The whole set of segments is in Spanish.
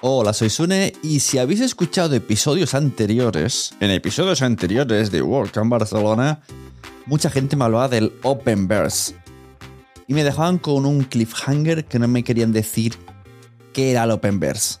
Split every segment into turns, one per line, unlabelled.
Hola, soy Sune y si habéis escuchado episodios anteriores, en episodios anteriores de WordCamp Barcelona, mucha gente me hablaba del Openverse y me dejaban con un cliffhanger que no me querían decir qué era el Openverse.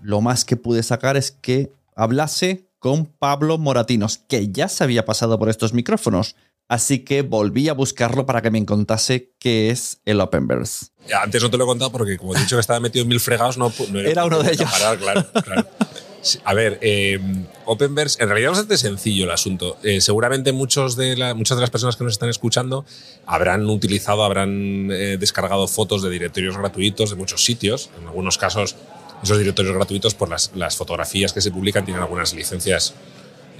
Lo más que pude sacar es que hablase con Pablo Moratinos, que ya se había pasado por estos micrófonos. Así que volví a buscarlo para que me contase qué es el Openverse.
Antes no te lo he contado porque, como he dicho que estaba metido en mil fregados, no, no
Era uno de ellos.
Parar, claro, claro. A ver, eh, Openverse, en realidad es bastante sencillo el asunto. Eh, seguramente muchos de la, muchas de las personas que nos están escuchando habrán utilizado, habrán eh, descargado fotos de directorios gratuitos de muchos sitios. En algunos casos, esos directorios gratuitos, por las, las fotografías que se publican, tienen algunas licencias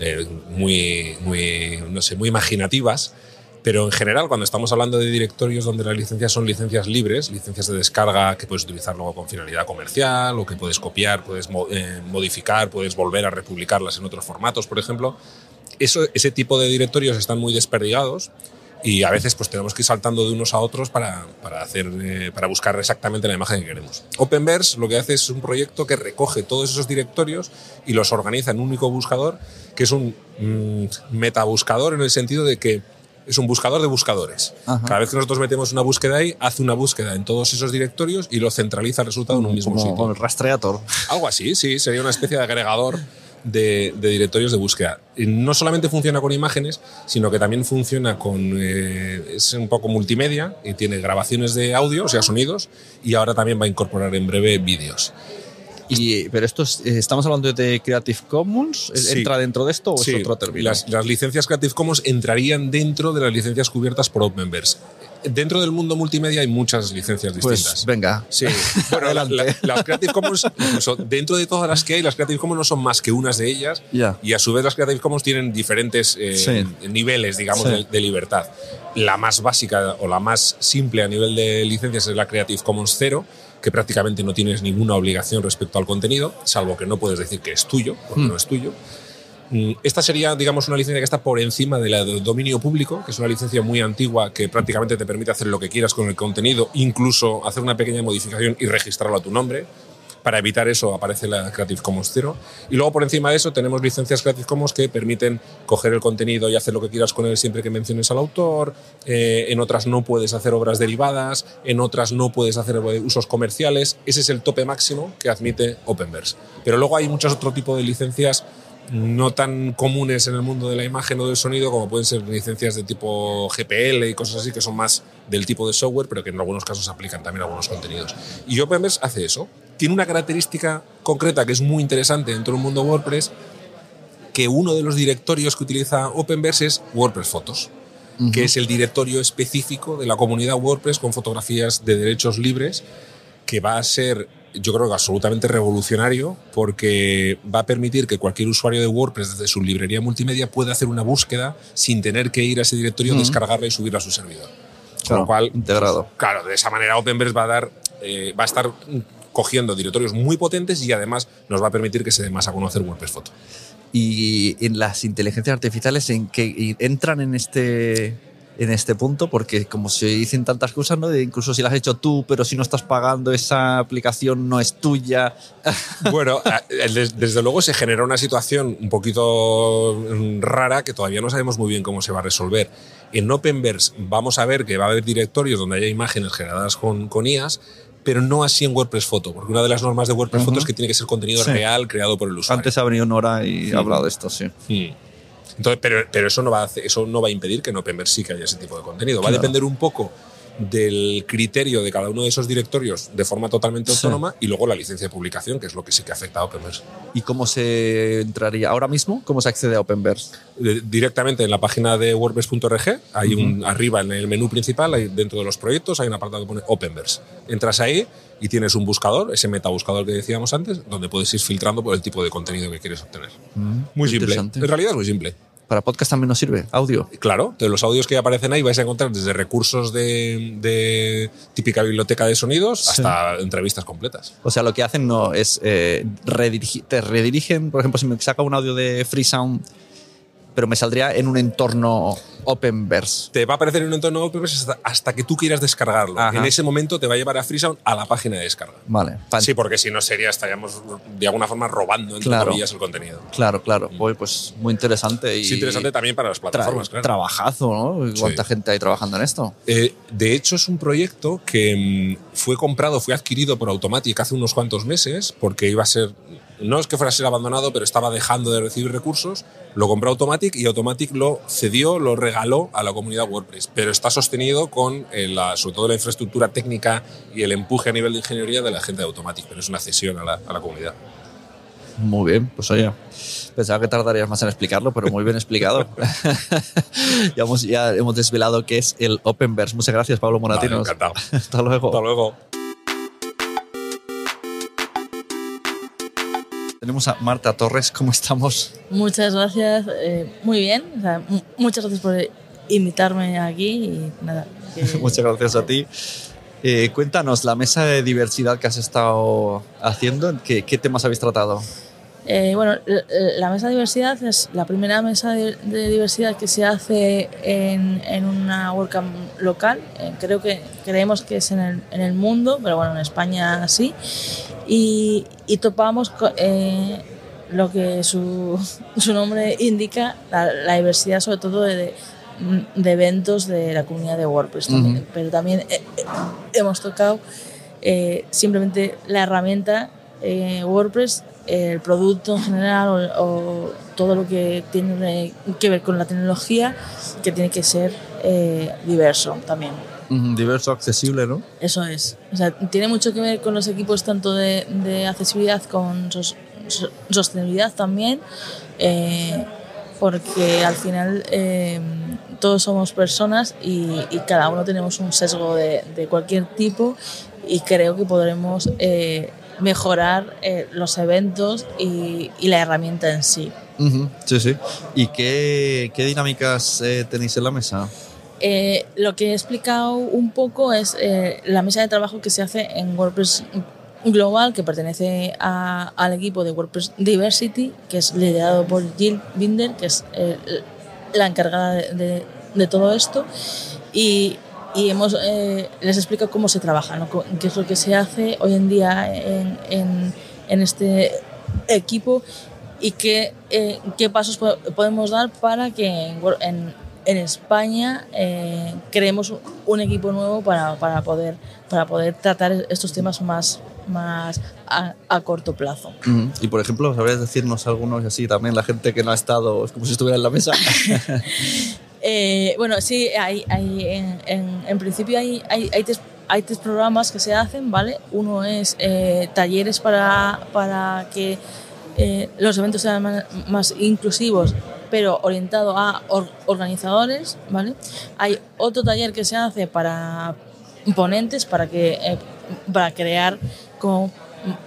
eh, muy, muy, no sé, muy imaginativas. Pero en general, cuando estamos hablando de directorios donde las licencias son licencias libres, licencias de descarga que puedes utilizar luego con finalidad comercial o que puedes copiar, puedes eh, modificar, puedes volver a republicarlas en otros formatos, por ejemplo, ese tipo de directorios están muy desperdigados y a veces pues tenemos que ir saltando de unos a otros para, para, hacer, eh, para buscar exactamente la imagen que queremos. Openverse lo que hace es un proyecto que recoge todos esos directorios y los organiza en un único buscador, que es un mm, metabuscador en el sentido de que es un buscador de buscadores.
Ajá.
Cada vez que nosotros metemos una búsqueda ahí, hace una búsqueda en todos esos directorios y lo centraliza el resultado en un mismo
Como
sitio.
con el rastreator.
Algo así, sí, sería una especie de agregador de, directorios de búsqueda. Y no solamente funciona con imágenes, sino que también funciona con. eh, es un poco multimedia y tiene grabaciones de audio, o sea, sonidos, y ahora también va a incorporar en breve vídeos.
Y, pero esto es- eh, estamos hablando de Creative Commons.
Sí.
¿Entra dentro de esto o
Sí,
es otro término?
Las, las licencias Creative Commons entrarían dentro de las licencias cubiertas por Openverse. Dentro del mundo multimedia hay muchas licencias distintas.
pues venga.
Sí, bueno, la-
Adelante.
la- las Creative Commons, incluso dentro de todas las que hay, las Creative Commons no son más que unas de ellas.
Ya.
Y a su vez las Creative Commons tienen diferentes eh,
Sí.
niveles, digamos, de, de libertad. La más básica o la más simple a nivel de licencias es la Creative Commons cero, que prácticamente no tienes ninguna obligación respecto al contenido, salvo que no puedes decir que es tuyo, porque
Hmm.
no es tuyo. Mm, Esta sería, digamos, una licencia que está por encima de la del dominio público, que es una licencia muy antigua que prácticamente te permite hacer lo que quieras con el contenido, incluso hacer una pequeña modificación y registrarlo a tu nombre. Para evitar eso aparece la Creative Commons cero. Y luego por encima de eso tenemos licencias Creative Commons que permiten coger el contenido y hacer lo que quieras con él siempre que menciones al autor. Eh, en otras no puedes hacer obras derivadas, en otras no puedes hacer usos comerciales. Ese es el tope máximo que admite Openverse. Pero luego hay muchos otro tipo de licencias no tan comunes en el mundo de la imagen o del sonido como pueden ser licencias de tipo GPL y cosas así que son más del tipo de software pero que en algunos casos aplican también a algunos contenidos. Y Openverse hace eso. Tiene una característica concreta que es muy interesante dentro del mundo WordPress que uno de los directorios que utiliza Openverse es WordPress Fotos, que es el directorio específico de la comunidad WordPress con fotografías de derechos libres que va a ser, yo creo que absolutamente revolucionario, porque va a permitir que cualquier usuario de WordPress desde su librería multimedia pueda hacer una búsqueda sin tener que ir a ese directorio, descargarla y subirla a su servidor. Con
Claro,
lo cual,
integrado.
pues, claro, de esa manera Openverse va a dar, eh, va a estar cogiendo directorios muy potentes y además nos va a permitir que se dé más a conocer WordPress Photo.
y en las inteligencias artificiales en que entran en este en este punto porque como se dicen tantas cosas no de incluso si las has hecho tú pero si no estás pagando esa aplicación no es tuya
Bueno, des- desde luego se genera una situación un poquito mm, rara que todavía no sabemos muy bien cómo se va a resolver. En Openverse vamos a ver que va a haber directorios donde haya imágenes generadas con, con IAS, pero no así en WordPress Photo, porque una de las normas de WordPress Photo
Ujú.
es que tiene que ser contenido
Sí.
real creado por el usuario.
Antes ha venido Nora y ha hablado de esto, sí.
Entonces, pero, pero eso, no va a hacer- eso no va a impedir que en Openverse sí que haya ese tipo de contenido. Va
Claro.
a depender un poco del criterio de cada uno de esos directorios de forma totalmente
Sí.
autónoma y luego la licencia de publicación, que es lo que sí que afecta a Openverse.
¿Y cómo se entraría ahora mismo? ¿Cómo se accede a Openverse?
De- Directamente en la página de WordPress.org, hay un arriba en el menú principal, hay, dentro de los proyectos, hay un apartado que pone Openverse. Entras ahí y tienes un buscador, ese metabuscador que decíamos antes, donde puedes ir filtrando por el tipo de contenido que quieres obtener. Muy simple. En realidad es muy simple.
Para podcast también nos sirve, audio.
Claro, de los audios que aparecen ahí vais a encontrar desde recursos de, de típica biblioteca de sonidos
Sí.
hasta entrevistas completas.
O sea, lo que hacen no es eh, redirigi- te redirigen, por ejemplo, si me saca un audio de Freesound, pero me saldría en un entorno Openverse.
Te va a aparecer en un entorno Openverse hasta, hasta que tú quieras descargarlo.
Ajá.
En ese momento te va a llevar a Freesound a la página de descarga.
Vale.
Sí, porque si no sería, estaríamos de alguna forma robando entre
Claro.
comillas el contenido.
Claro, claro. Oye, pues muy interesante. Y
Es interesante también para las
tra-
plataformas, claro.
Trabajazo, ¿no? ¿Y
Sí.
¿Cuánta gente hay trabajando en esto?
Eh, de hecho, es un proyecto que mm, fue comprado, fue adquirido por Automatic hace unos cuantos meses, porque iba a ser, no es que fuera a ser abandonado, pero estaba dejando de recibir recursos. Lo compró Automatic y Automatic lo cedió, lo regaló a la comunidad WordPress, pero está sostenido con, eh, la, sobre todo, la infraestructura técnica y el empuje a nivel de ingeniería de la gente de Automatic, pero es una cesión a la, a la comunidad.
Muy bien, pues oye, pensaba que tardarías más en explicarlo, pero muy bien explicado. ya, hemos, ya hemos desvelado qué es el Openverse. Muchas gracias, Pablo
Vale, encantado.
Hasta luego.
Hasta luego.
Tenemos a Marta Torres, ¿cómo estamos?
Muchas gracias, eh, muy bien. o sea, mu- muchas gracias por invitarme aquí y nada. que-
Muchas gracias a ti. Eh, cuéntanos, la mesa de diversidad que has estado haciendo, ¿qué, qué temas habéis tratado?
Eh, bueno, la mesa de diversidad es la primera mesa de, de diversidad que se hace en, en una WordCamp local. Eh, creo que creemos que es en el, en el mundo, pero bueno, en España sí. Y, y topamos eh, lo que su, su nombre indica, la, la diversidad sobre todo de, eventos de la comunidad de WordPress. también. Pero también eh, eh, hemos tocado eh, simplemente la herramienta eh, WordPress, el producto en general o, o todo lo que tiene que ver con la tecnología, que tiene que ser eh, diverso también.
Diverso, accesible, ¿no?
Eso es. O sea, tiene mucho que ver con los equipos tanto de, de accesibilidad con sos- so- sostenibilidad también, eh, porque al final eh, todos somos personas y, y cada uno tenemos un sesgo de, de cualquier tipo y creo que podremos eh, mejorar eh, los eventos y, y la herramienta en sí.
Sí, sí. ¿Y qué, qué dinámicas eh, tenéis en la mesa?
Eh, lo que he explicado un poco es eh, la mesa de trabajo que se hace en WordPress Global, que pertenece al equipo de WordPress Diversity, que es liderado por Jill Binder, que es eh, la encargada de, todo esto. Y, hemos, les explico cómo se trabaja, qué es lo que se hace hoy en día en, este equipo y qué, pasos po- podemos dar para que en, en- en España eh, creemos un- equipo nuevo para, para, poder, para poder tratar estos temas más, más a, a corto plazo.
Y por ejemplo, ¿sabrías decirnos algunos así también la gente que no ha estado, es como si estuviera en la mesa?
Eh, bueno, sí, hay, hay, en, en- en principio hay, hay, hay, tres, hay tres programas que se hacen, ¿vale? Uno es eh, talleres para, para que los eventos sean más, más inclusivos, pero orientado a or- organizadores, ¿vale? Hay otro taller que se hace para ponentes, para, que, eh, para crear como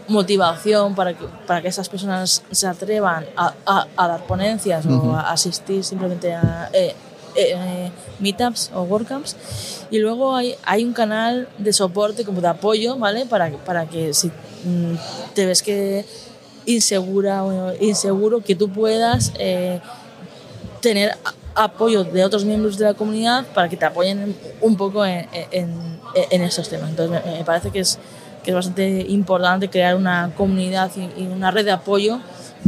motivación para que, para que esas personas se atrevan a, a- a dar ponencias o a asistir simplemente a eh, eh, meetups o WordCamps. Y luego hay, hay un canal de soporte, como de apoyo, ¿vale? Para, que- para que si mm, te ves que insegura o inseguro, que tú puedas eh, tener apoyo de otros miembros de la comunidad para que te apoyen un poco en, en, en estos temas. Entonces me, me parece que es, que es bastante importante crear una comunidad y, y una red de apoyo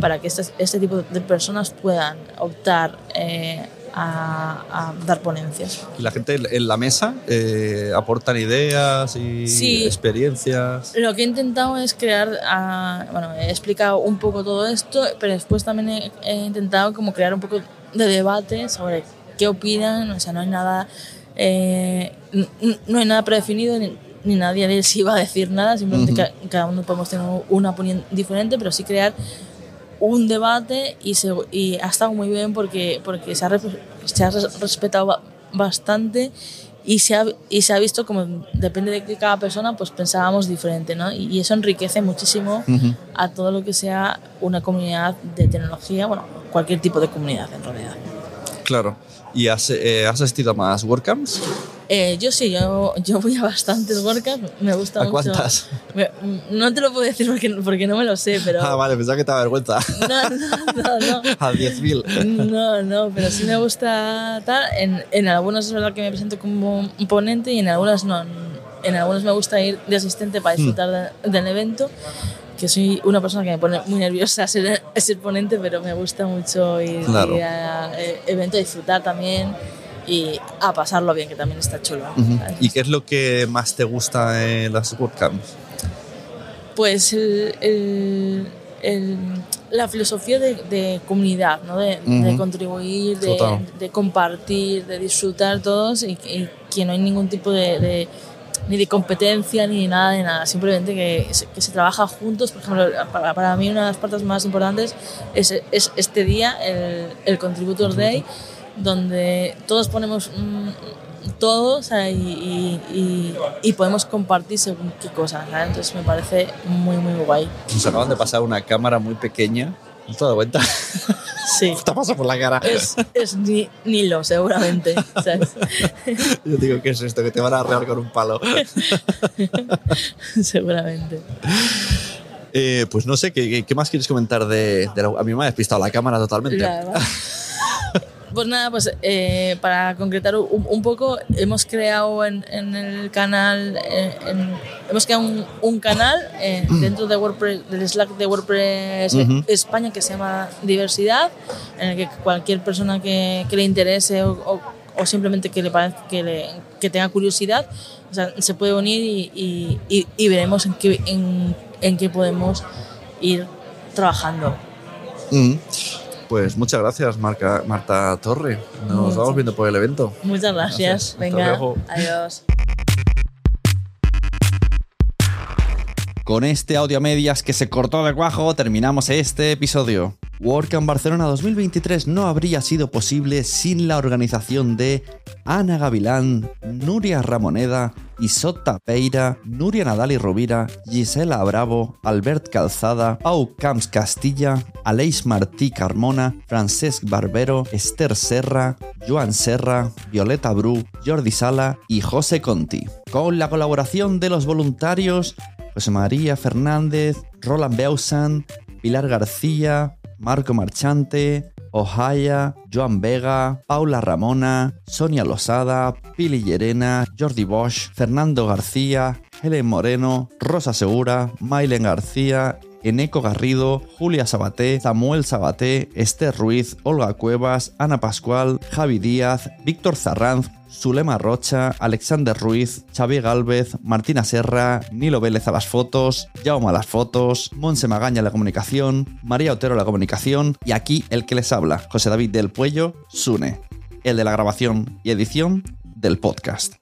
para que este, este tipo de personas puedan optar eh, a, a dar ponencias.
¿Y la gente en la mesa eh, aportan ideas y
Sí.
experiencias?
Lo que he intentado es crear, ah, bueno, he explicado un poco todo esto, pero después también he, he intentado como crear un poco de debate sobre qué opinan, o sea, no hay nada, eh, no hay nada predefinido ni, ni nadie les iba a decir nada, simplemente ca- cada uno podemos tener una opinión diferente, pero sí crear un debate y, se, y ha estado muy bien porque, porque se, ha, se respetado ba- bastante y se, ha, y se ha visto como depende de que cada persona pues pensábamos diferente ¿no? y, y eso enriquece muchísimo a todo lo que sea una comunidad de tecnología, bueno, cualquier tipo de comunidad en realidad.
Claro. ¿Y has, eh, has asistido a más WordCamps?
Eh, yo sí, yo, yo voy a bastantes WordCamps, me gusta
¿A
mucho.
cuántas?
Me- no te lo puedo decir porque, porque no me lo sé, pero...
Ah, vale, pensaba que te da vergüenza.
No, no, no, no.
a 10.000.
No, no, pero sí me gusta tal. En, en algunos es verdad que me presento como un ponente y en algunas no. En algunos me gusta ir de asistente para disfrutar de- del evento, que soy una persona que me pone muy nerviosa ser, ser ponente, pero me gusta mucho ir,
Claro.
ir a eh, evento a disfrutar también y a pasarlo bien, que también está chulo.
¿Y qué es lo que más te gusta en las WordCamps?
Pues el, el- el- la filosofía de, de comunidad, ¿no? de, contribuir, de, de compartir, de disfrutar todos y, que- y que no hay ningún tipo de- ni de competencia ni nada de nada, simplemente que se, que se trabaja juntos. Por ejemplo, para, para mí una de las partes más importantes es, es este día, el, el Contributor Day, donde todos ponemos mm, todo o sea, y, y- podemos compartir según qué cosas. ¿sabes? Entonces me parece muy, muy guay.
Nos acaban de pasar una cámara muy pequeña. ¿No te has dado cuenta?
Sí.
te pasa por la cara.
Es, es ni, Nilo, seguramente. ¿sabes?
Yo digo, ¿qué es esto? Que te van a arrear con un palo.
seguramente.
Eh, pues no sé, ¿qué, más quieres comentar de, de la- A mí me ha despistado la cámara totalmente.
Pues nada, pues eh, para concretar un, un poco, hemos creado en, en el canal, eh, en- hemos creado un, un canal eh, dentro de WordPress, del Slack de WordPress. España que se llama Diversidad, en el que cualquier persona que, que le interese o, o- o simplemente que le parezca que, le- que tenga curiosidad, o sea, se puede unir y, y- y- y veremos en qué, en, en qué podemos ir trabajando.
Mm. Pues muchas gracias, Marca- Marta Torre. Nos
Muchas-
vamos viendo por el evento.
Muchas gracias.
Gracias. Hasta
Venga,
luego.
adiós.
Con este audio a medias que se cortó de cuajo, terminamos este episodio. WordCamp Barcelona 2023 no habría sido posible sin la organización de Ana Gavilán, Nuria Ramoneda, Isot Tapeira, Nuria Nadal y Rovira, Gisela Bravo, Albert Calzada, Pau Camps Castilla, Aleix Martí Carmona, Francesc Barbero, Esther Serra, Joan Serra, Violeta Bru, Jordi Sala y José Conti. Con la colaboración de los voluntarios José María Fernández, Roland Beusan, Pilar García, Marco Marchante, Ohaya, Joan Vega, Paula Ramona, Sonia Losada, Pili Llerena, Jordi Bosch, Fernando García, Helen Moreno, Rosa Segura, Mailen García, Eneco Garrido, Julia Sabaté, Samuel Sabaté, Esther Ruiz, Olga Cuevas, Ana Pascual, Javi Díaz, Víctor Zarranz, Zulema Rocha, Alexander Ruiz, Xavier Galvez, Martina Serra, Nilo Vélez a las fotos, Jaume a las fotos, Monse Magaña a la comunicación, María Otero a la comunicación y aquí el que les habla, José David del Puello, Sune, el de la grabación y edición del podcast.